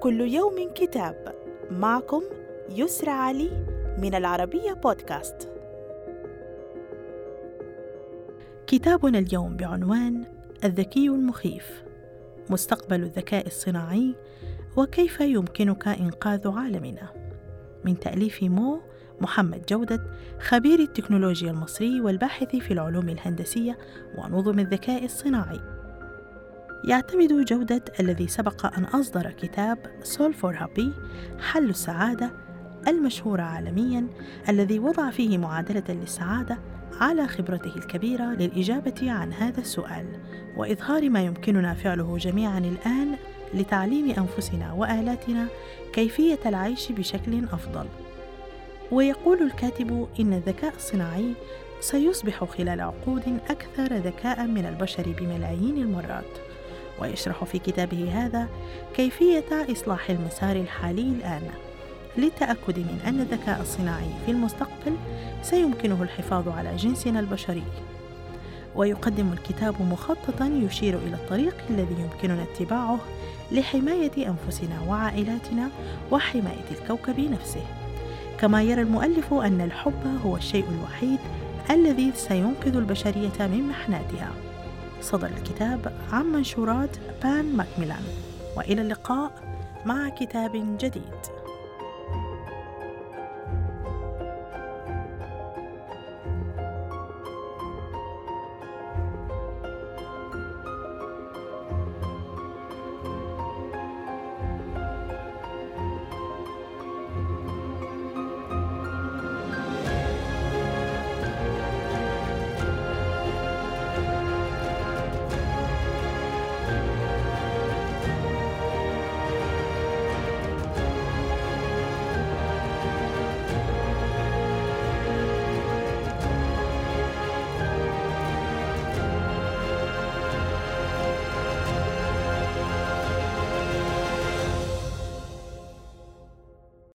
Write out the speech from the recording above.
كل يوم كتاب. معكم يسرى علي من العربية بودكاست. كتابنا اليوم بعنوان الذكي المخيف مستقبل الذكاء الصناعي وكيف يمكنك إنقاذ عالمنا. من تأليف مو محمد جودة خبير التكنولوجيا المصري والباحث في العلوم الهندسية ونظم الذكاء الصناعي. يعتمد جودة الذي سبق أن أصدر كتاب سول فور هابي حل السعادة المشهور عالميا الذي وضع فيه معادلة للسعادة على خبرته الكبيرة للإجابة عن هذا السؤال وإظهار ما يمكننا فعله جميعا الآن لتعليم أنفسنا وآلاتنا كيفية العيش بشكل أفضل. ويقول الكاتب إن الذكاء الصناعي سيصبح خلال عقود أكثر ذكاء من البشر بملايين المرات. ويشرح في كتابه هذا كيفية إصلاح المسار الحالي الآن. للتأكد من أن الذكاء الصناعي في المستقبل سيمكنه الحفاظ على جنسنا البشري. ويقدم الكتاب مخططا يشير إلى الطريق الذي يمكننا اتباعه لحماية أنفسنا وعائلاتنا وحماية الكوكب نفسه. كما يرى المؤلف أن الحب هو الشيء الوحيد الذي سينقذ البشرية من محناتها. صدر الكتاب عن منشورات بان ماكميلان. وإلى اللقاء مع كتاب جديد.